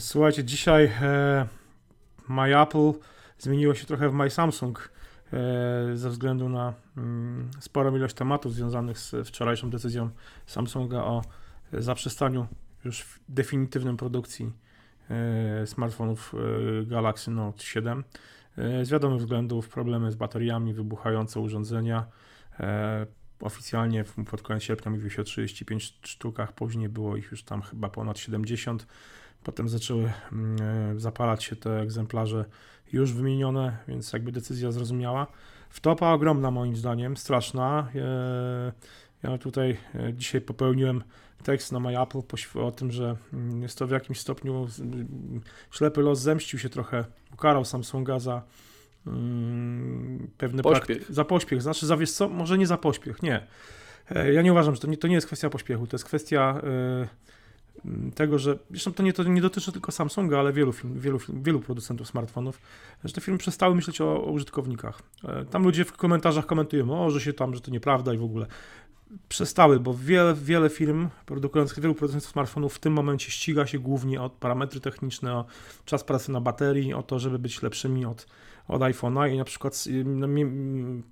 Słuchajcie, dzisiaj e, My Apple zmieniło się trochę w My Samsung e, ze względu na mm, sporą ilość tematów związanych z wczorajszą decyzją Samsunga o zaprzestaniu już definitywnej produkcji e, smartfonów e, Galaxy Note 7. E, z wiadomych względów problemy z bateriami, wybuchające urządzenia. E, oficjalnie pod koniec sierpnia mówiło się o 35 sztukach, później było ich już tam chyba ponad 70. Potem zaczęły mm, e, zapalać się te egzemplarze już wymienione, więc jakby decyzja zrozumiała. Wtopa ogromna moim zdaniem, straszna. E, ja tutaj e, dzisiaj popełniłem tekst na MyApple o tym, że mm, jest to w jakimś stopniu mm, ślepy los zemścił się trochę, ukarał Samsunga za pewne pośpiech. za pośpiech, znaczy za wiesz co, może nie za pośpiech, nie. Ja nie uważam, że to nie, to nie jest kwestia pośpiechu, to jest kwestia Mm, tego, że zresztą to nie, to nie dotyczy tylko Samsunga, ale wielu, film, wielu, wielu producentów smartfonów, że te firmy przestały myśleć o, o użytkownikach. E, tam ludzie w komentarzach komentują, o, że się tam, że to nieprawda i w ogóle. Przestały, bo wiele, wiele firm produkujących, wielu producentów smartfonów w tym momencie ściga się głównie o parametry techniczne, o czas pracy na baterii, o to, żeby być lepszymi od od iPhone'a i na przykład no,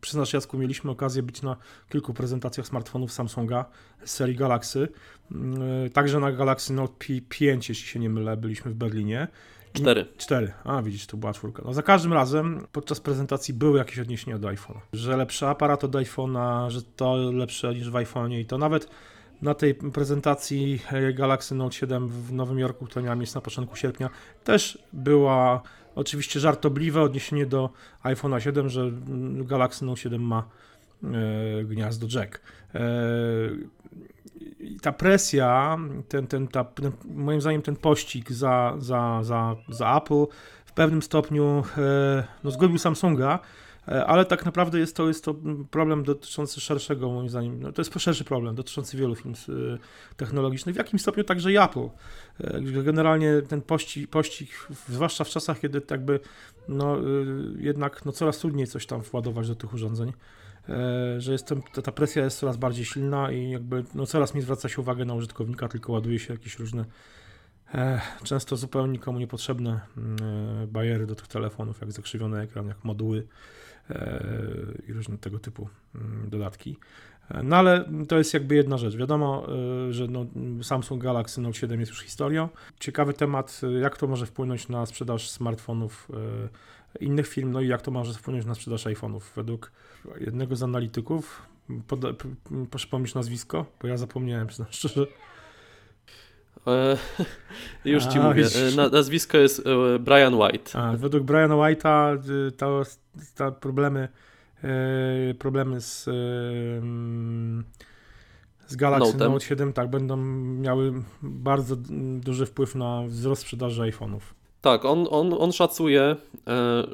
przyznasz Jacku, mieliśmy okazję być na kilku prezentacjach smartfonów Samsunga z serii Galaxy, mm, także na Galaxy Note P5, jeśli się nie mylę, byliśmy w Berlinie. Cztery. Cztery. A, widzisz, to była czwórka. No za każdym razem podczas prezentacji były jakieś odniesienia do iPhone'a. Że lepszy aparat od iPhone'a, że to lepsze niż w iPhone'ie i to nawet na tej prezentacji Galaxy Note 7 w Nowym Jorku, która miała miejsce na początku sierpnia, też była Oczywiście żartobliwe odniesienie do iPhone'a 7, że Galaxy Note 7 ma e, gniazdo jack. E, ta presja, ten, ten, ta, ten, moim zdaniem ten pościg za, za, za, za Apple w pewnym stopniu e, no, zgubił Samsunga, ale tak naprawdę jest to, jest to problem dotyczący szerszego, moim zdaniem, no to jest szerszy problem dotyczący wielu firm y, technologicznych, w jakim stopniu także Apple. E, generalnie ten pościg, pościg zwłaszcza w czasach, kiedy jakby no, jednak no, coraz trudniej coś tam władować do tych urządzeń, e, że jest ta, ta presja jest coraz bardziej silna i jakby no, coraz mniej zwraca się uwagę na użytkownika, tylko ładuje się jakieś różne często zupełnie nikomu niepotrzebne mm, bariery do tych telefonów, jak zakrzywiony ekran, jak moduły. E, i różne tego typu mm, dodatki. No ale to jest jakby jedna rzecz. Wiadomo, e, że no, Samsung Galaxy Note 7 jest już historią. Ciekawy temat, jak to może wpłynąć na sprzedaż smartfonów innych firm, no i jak to może wpłynąć na sprzedaż iPhone'ów. Według jednego z analityków, proszę pomyśleć nazwisko, bo ja zapomniałem, przyznam szczerze. E, już ci A, mówię. E, na, nazwisko jest e, Brian White. A, według Briana White'a y, to, to problemy problemy z z Galaxy Note, Note 7 tak będą miały bardzo duży wpływ na wzrost sprzedaży iPhone'ów. Tak, on, on, on szacuje,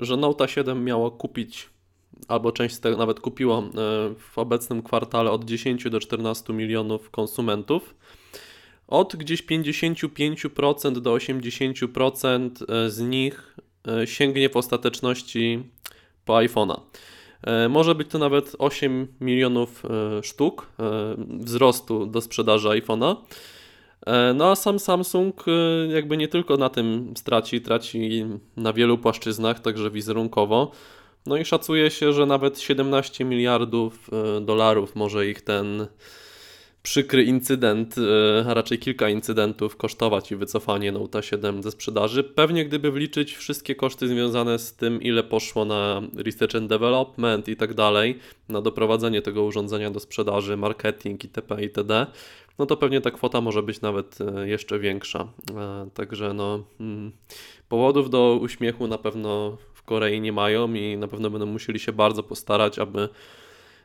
że Note 7 miało kupić albo część z tego nawet kupiło w obecnym kwartale od 10 do 14 milionów konsumentów. Od gdzieś 55% do 80% e, z nich e, sięgnie w ostateczności po iPhone'a. E, może być to nawet 8 milionów sztuk wzrostu do sprzedaży iPhone'a. No a sam Samsung jakby nie tylko na tym straci, traci na wielu płaszczyznach, także wizerunkowo. No i szacuje się, że nawet 17 miliardów dolarów może ich ten przykry incydent, e, a raczej kilka incydentów kosztować i wycofanie Note 7 ze sprzedaży. Pewnie gdyby wliczyć wszystkie koszty związane z tym, ile poszło na research and development i tak dalej, na doprowadzenie tego urządzenia do sprzedaży, marketing itp. itd., no to pewnie ta kwota może być nawet e, jeszcze większa. E, także no, mm, powodów do uśmiechu na pewno w Korei nie mają i na pewno będą musieli się bardzo postarać, aby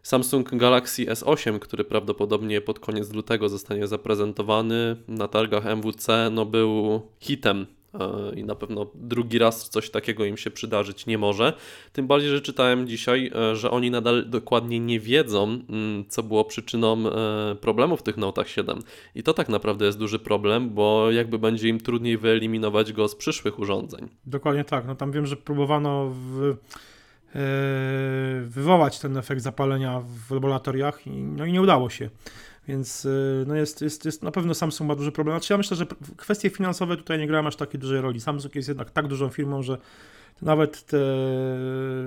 Samsung Galaxy S8, który prawdopodobnie pod koniec lutego zostanie zaprezentowany na targach MWC, no był hitem e, i na pewno drugi raz coś takiego im się przydarzyć nie może. Tym bardziej, że czytałem dzisiaj, e, że oni nadal dokładnie nie wiedzą, mm, co było przyczyną e, problemów w tych Notach 7. I to tak naprawdę jest duży problem, bo jakby będzie im trudniej wyeliminować go z przyszłych urządzeń. Dokładnie tak. No tam wiem, że próbowano w wywołać ten efekt zapalenia w laboratoriach i, no i nie udało się. Więc no jest, jest, jest na pewno Samsung ma duży problem. Znaczy ja myślę, że kwestie finansowe tutaj nie grają aż takiej dużej roli. Samsung jest jednak tak dużą firmą, że nawet te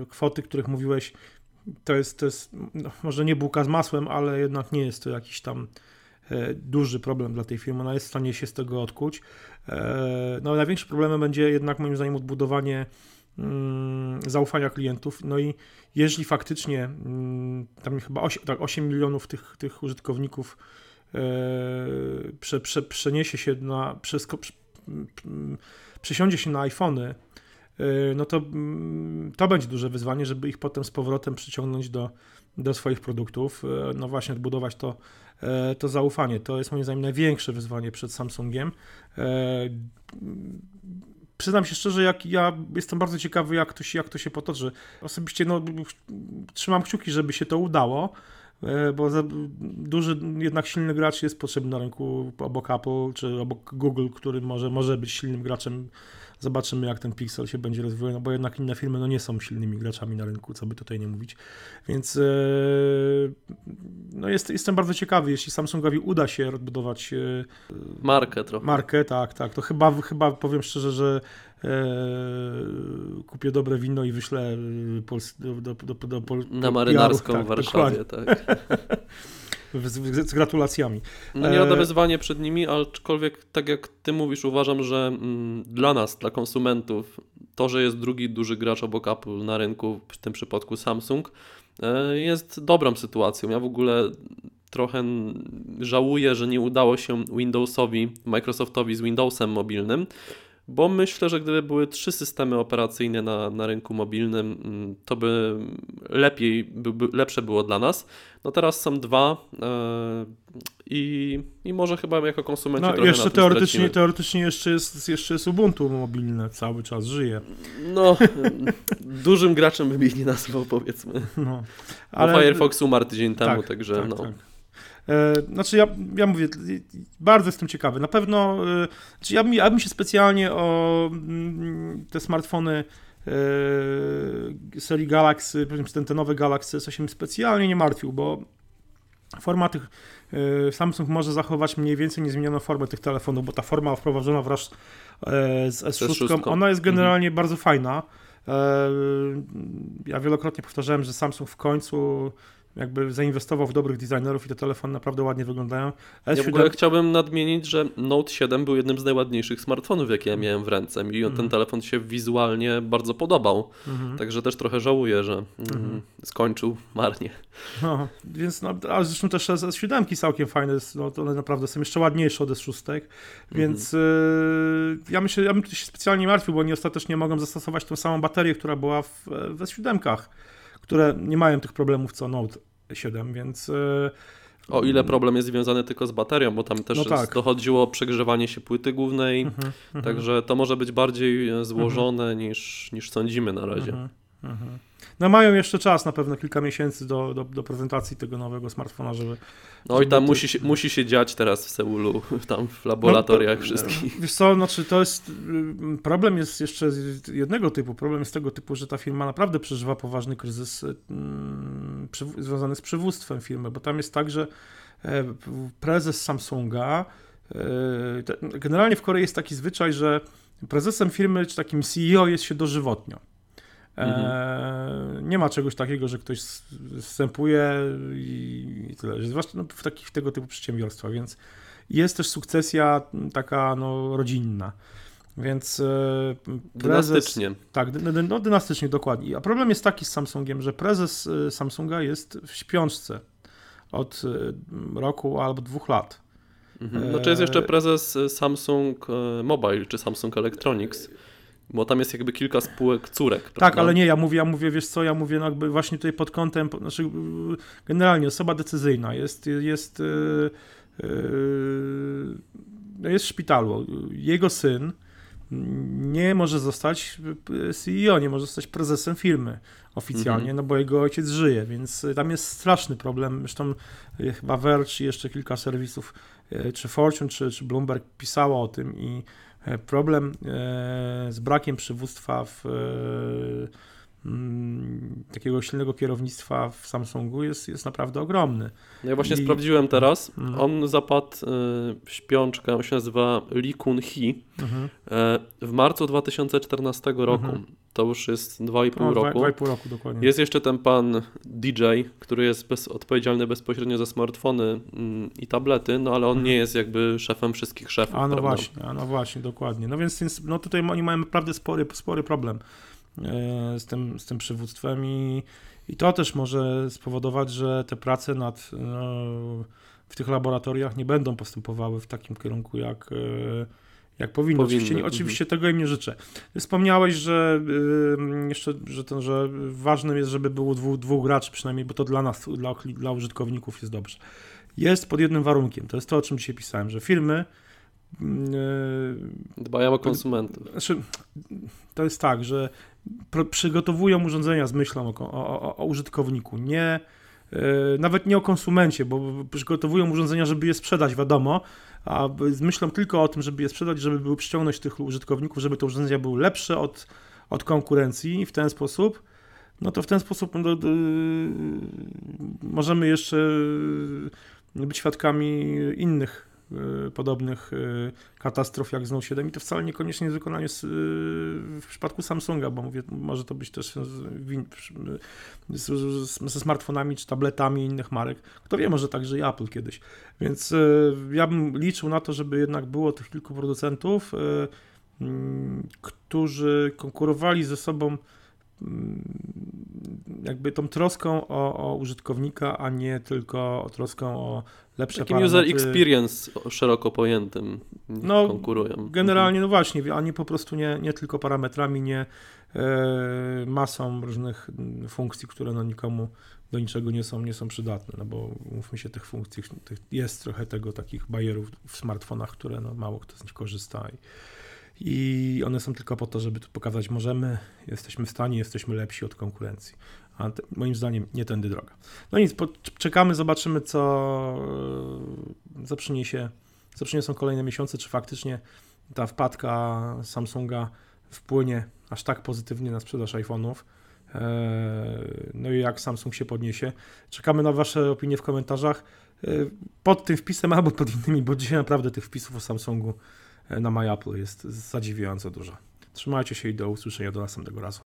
kwoty, których mówiłeś, to jest, to jest no, może nie bułka z masłem, ale jednak nie jest to jakiś tam e, duży problem dla tej firmy. Ona jest w stanie się z tego odkuć. E, no, największym problemem będzie jednak moim zdaniem odbudowanie zaufania klientów. No i jeżeli faktycznie mm, tam chyba 8, tak, 8 milionów tych, tych użytkowników e, prze, prze, przeniesie się na, przez, przesiądzie się na iPhony, Y, no to mm, to będzie duże wyzwanie, żeby ich potem z powrotem przyciągnąć do, do swoich produktów, y, no właśnie odbudować to, to zaufanie. To jest moim zdaniem największe wyzwanie przed Samsungiem. Przyznam się szczerze, jak ja jestem bardzo ciekawy, jak to się, jak to się potoczy. Osobiście no, trzymam kciuki, żeby się to udało, bo duży, jednak silny gracz jest potrzebny na rynku obok Apple czy obok Google, który może, może być silnym graczem Zobaczymy, jak ten Pixel się będzie rozwijał, no bo jednak inne firmy no nie są silnymi graczami na rynku, co by tutaj nie mówić. Więc e, no jest, jestem bardzo ciekawy, jeśli Samsungowi uda się odbudować e, markę trochę. Markę, tak, tak. To chyba, chyba powiem szczerze, że e, kupię dobre wino i wyślę do, do, do, do, do Na marynarską tak, w Warszawie, tak. z, z, gratulacjami. No nie lada e, wyzwanie przed nimi, aczkolwiek tak jak ty mówisz, uważam, że mm, dla nas, dla konsumentów, to, że jest drugi duży gracz obok Apple na rynku, w tym przypadku Samsung, e, jest dobrą sytuacją. Ja w ogóle trochę żałuję, że nie udało się Windowsowi, Microsoftowi z Windowsem mobilnym, bo myślę, że gdyby były trzy systemy operacyjne na, na rynku mobilnym, mm, to by lepiej, by, by lepsze było dla nas. No teraz są dwa e, i, i może chyba jako konsumenci no, jeszcze teoretycznie, teoretycznie jeszcze jest, jeszcze jest Ubuntu mobilne, cały czas żyje. No, dużym graczem bym ich nie nazwał, powiedzmy. No, ale... Bo Firefox umarł tydzień temu, tak, także tak, no. Tak. E, znaczy ja, ja mówię, bardzo jestem ciekawy. Na pewno, e, znaczy ja, ja bym się specjalnie o mm, te smartfony e, serii Galaxy, ten, te nowe Galaxy, co się specjalnie nie martwił, bo formaty Samsung może zachować mniej więcej niezmienioną formę tych telefonów, bo ta forma wprowadzona wraz z S6, ona jest generalnie mhm. bardzo fajna. Ja wielokrotnie powtarzałem, że Samsung w końcu jakby zainwestował w dobrych designerów i te telefony naprawdę ładnie wyglądają. S7... Ja w ogóle chciałbym nadmienić, że Note 7 był jednym z najładniejszych smartfonów, jakie ja miałem w ręce i mm. ten telefon się wizualnie bardzo podobał. Mm. Także też trochę żałuję, że mm. skończył marnie. No, więc no, a zresztą też S7 całkiem fajne, no, one naprawdę są jeszcze ładniejsze od S6, więc mm. y, ja myślę, ja bym się specjalnie martwił, bo oni ostatecznie mogą zastosować tą samą baterię, która była w, w S7 które nie mają tych problemów co Note 7, więc... E, o ile problem jest związany tylko z baterią, bo tam też no tak. dochodziło przegrzewanie się płyty głównej, mhm, mhm. także to może być bardziej e, złożone mhm. niż, niż sądzimy na razie. Mhm, mhm. No mają jeszcze czas, na pewno kilka miesięcy do, do, do prezentacji tego nowego smartfona, żeby... No i tam musi, się, musi się dziać teraz w Seulu, tam w laboratoriach no, wszystkich. Wiesz co, znaczy to jest, y, problem jest jeszcze jednego typu, problem jest tego typu, że ta firma naprawdę przeżywa poważny kryzys hmm, związany z przywództwem firmy, bo tam jest tak, że e, prezes Samsunga, e, generalnie w Korei jest taki zwyczaj, że prezesem firmy, czy takim CEO jest się dożywotnio. Mhm. E, nie ma czegoś takiego, że ktoś wstępuje i, tyle. Zwłaszcza no, w takich tego typu przedsiębiorstwach, więc jest też sukcesja taka no, rodzinna. Więc e, prezes, dynastycznie. Tak, no, dynastycznie, dokładnie. A problem jest taki z Samsungiem, że prezes e, Samsunga jest w śpiączce od roku albo dwóch lat. Mhm. Znaczy jest jeszcze prezes Samsung Mobile czy Samsung Electronics. Bo tam jest jakby kilka spółek córek. Prawda? Tak, ale nie, ja mówię, ja mówię, wiesz co, ja mówię no jakby właśnie tutaj pod kątem, znaczy generalnie osoba decyzyjna jest, jest, yy, yy, jest w szpitalu. Jego syn nie może zostać CEO, nie może zostać prezesem firmy oficjalnie, mhm. no bo jego ojciec żyje, więc tam jest straszny problem. Zresztą chyba Verge i jeszcze kilka serwisów, czy Fortune, czy, czy Bloomberg pisało o tym i problem e, z brakiem przywództwa w, mm, takiego silnego kierownictwa w Samsungu jest, jest naprawdę ogromny. No ja właśnie I- sprawdziłem teraz. Mhm. On zapadł y, w śpiączkę, on się nazywa Lee Kun-hee. Mhm. E, W marcu 2014 roku, Mhm. to już jest 2,5 No, roku. dwa i pół roku dokładnie. Jest jeszcze ten pan DJ, który jest bez, odpowiedzialny bezpośrednio za smartfony mm, i tablety, no ale on nie jest jakby szefem wszystkich szefów. A no prawda? właśnie, a no właśnie, dokładnie. No więc, więc no tutaj oni mają naprawdę spory, spory problem z tym, z tym przywództwem i, i to też może spowodować, że te prace nad, no, w tych laboratoriach nie będą postępowały w takim kierunku, jak, e, jak powinno. Powinny, Oczywiście, mhm. oczywiście tego im nie życzę. Wspomniałeś, że y, jeszcze, że, ten, że ważnym jest, żeby było dwóch, dwóch graczy przynajmniej, bo to dla nas, dla, dla użytkowników jest dobrze. Jest pod jednym warunkiem, to jest to, o czym dzisiaj pisałem, że firmy e, Dbają o konsumentów. znaczy, to jest tak, że przygotowują urządzenia z myślą o, o, o, użytkowniku, nie, e, nawet nie o konsumencie, bo przygotowują urządzenia, żeby je sprzedać, wiadomo, a z myślą tylko o tym, żeby je sprzedać, żeby były przyciągnąć tych użytkowników, żeby te urządzenia były lepsze od, od konkurencji w ten sposób, no to w ten sposób no, możemy jeszcze być świadkami innych e, podobnych e, katastrof jak z Note 7 i to wcale niekoniecznie jest wykonanie y, w przypadku Samsunga, bo mówię, może to być też ze smartfonami czy tabletami innych marek. Kto wie, może także i Apple kiedyś. Więc y, ja bym liczył na to, żeby jednak było tych kilku producentów, y, mm, którzy konkurowali ze sobą jakby tą troską o, o użytkownika, a nie tylko o troską o lepsze Takim parametry. user experience szeroko pojętym No, konkurują. Generalnie, no właśnie, a nie po prostu nie, nie tylko parametrami, nie e, masą różnych mm, funkcji, które no nikomu do niczego nie są, nie są przydatne, no bo mówmy się, tych funkcji, tych, jest trochę tego, takich bajerów w smartfonach, które no mało kto z nich korzysta i, i one są tylko po to, żeby tu pokazać, możemy, jesteśmy w stanie, jesteśmy lepsi od konkurencji. A te, moim zdaniem nie tędy droga. No nic, czekamy, zobaczymy, co, e, co przyniesie co przyniosą kolejne miesiące, czy faktycznie ta wpadka Samsunga wpłynie aż tak pozytywnie na sprzedaż iPhone'ów. Eee, No i jak Samsung się podniesie. Czekamy na Wasze opinie w komentarzach eee, pod tym wpisem albo pod innymi, bo dzisiaj naprawdę tych wpisów o Samsungu e, na My Apple jest zadziwiająco dużo. Trzymajcie się i do usłyszenia do następnego razu.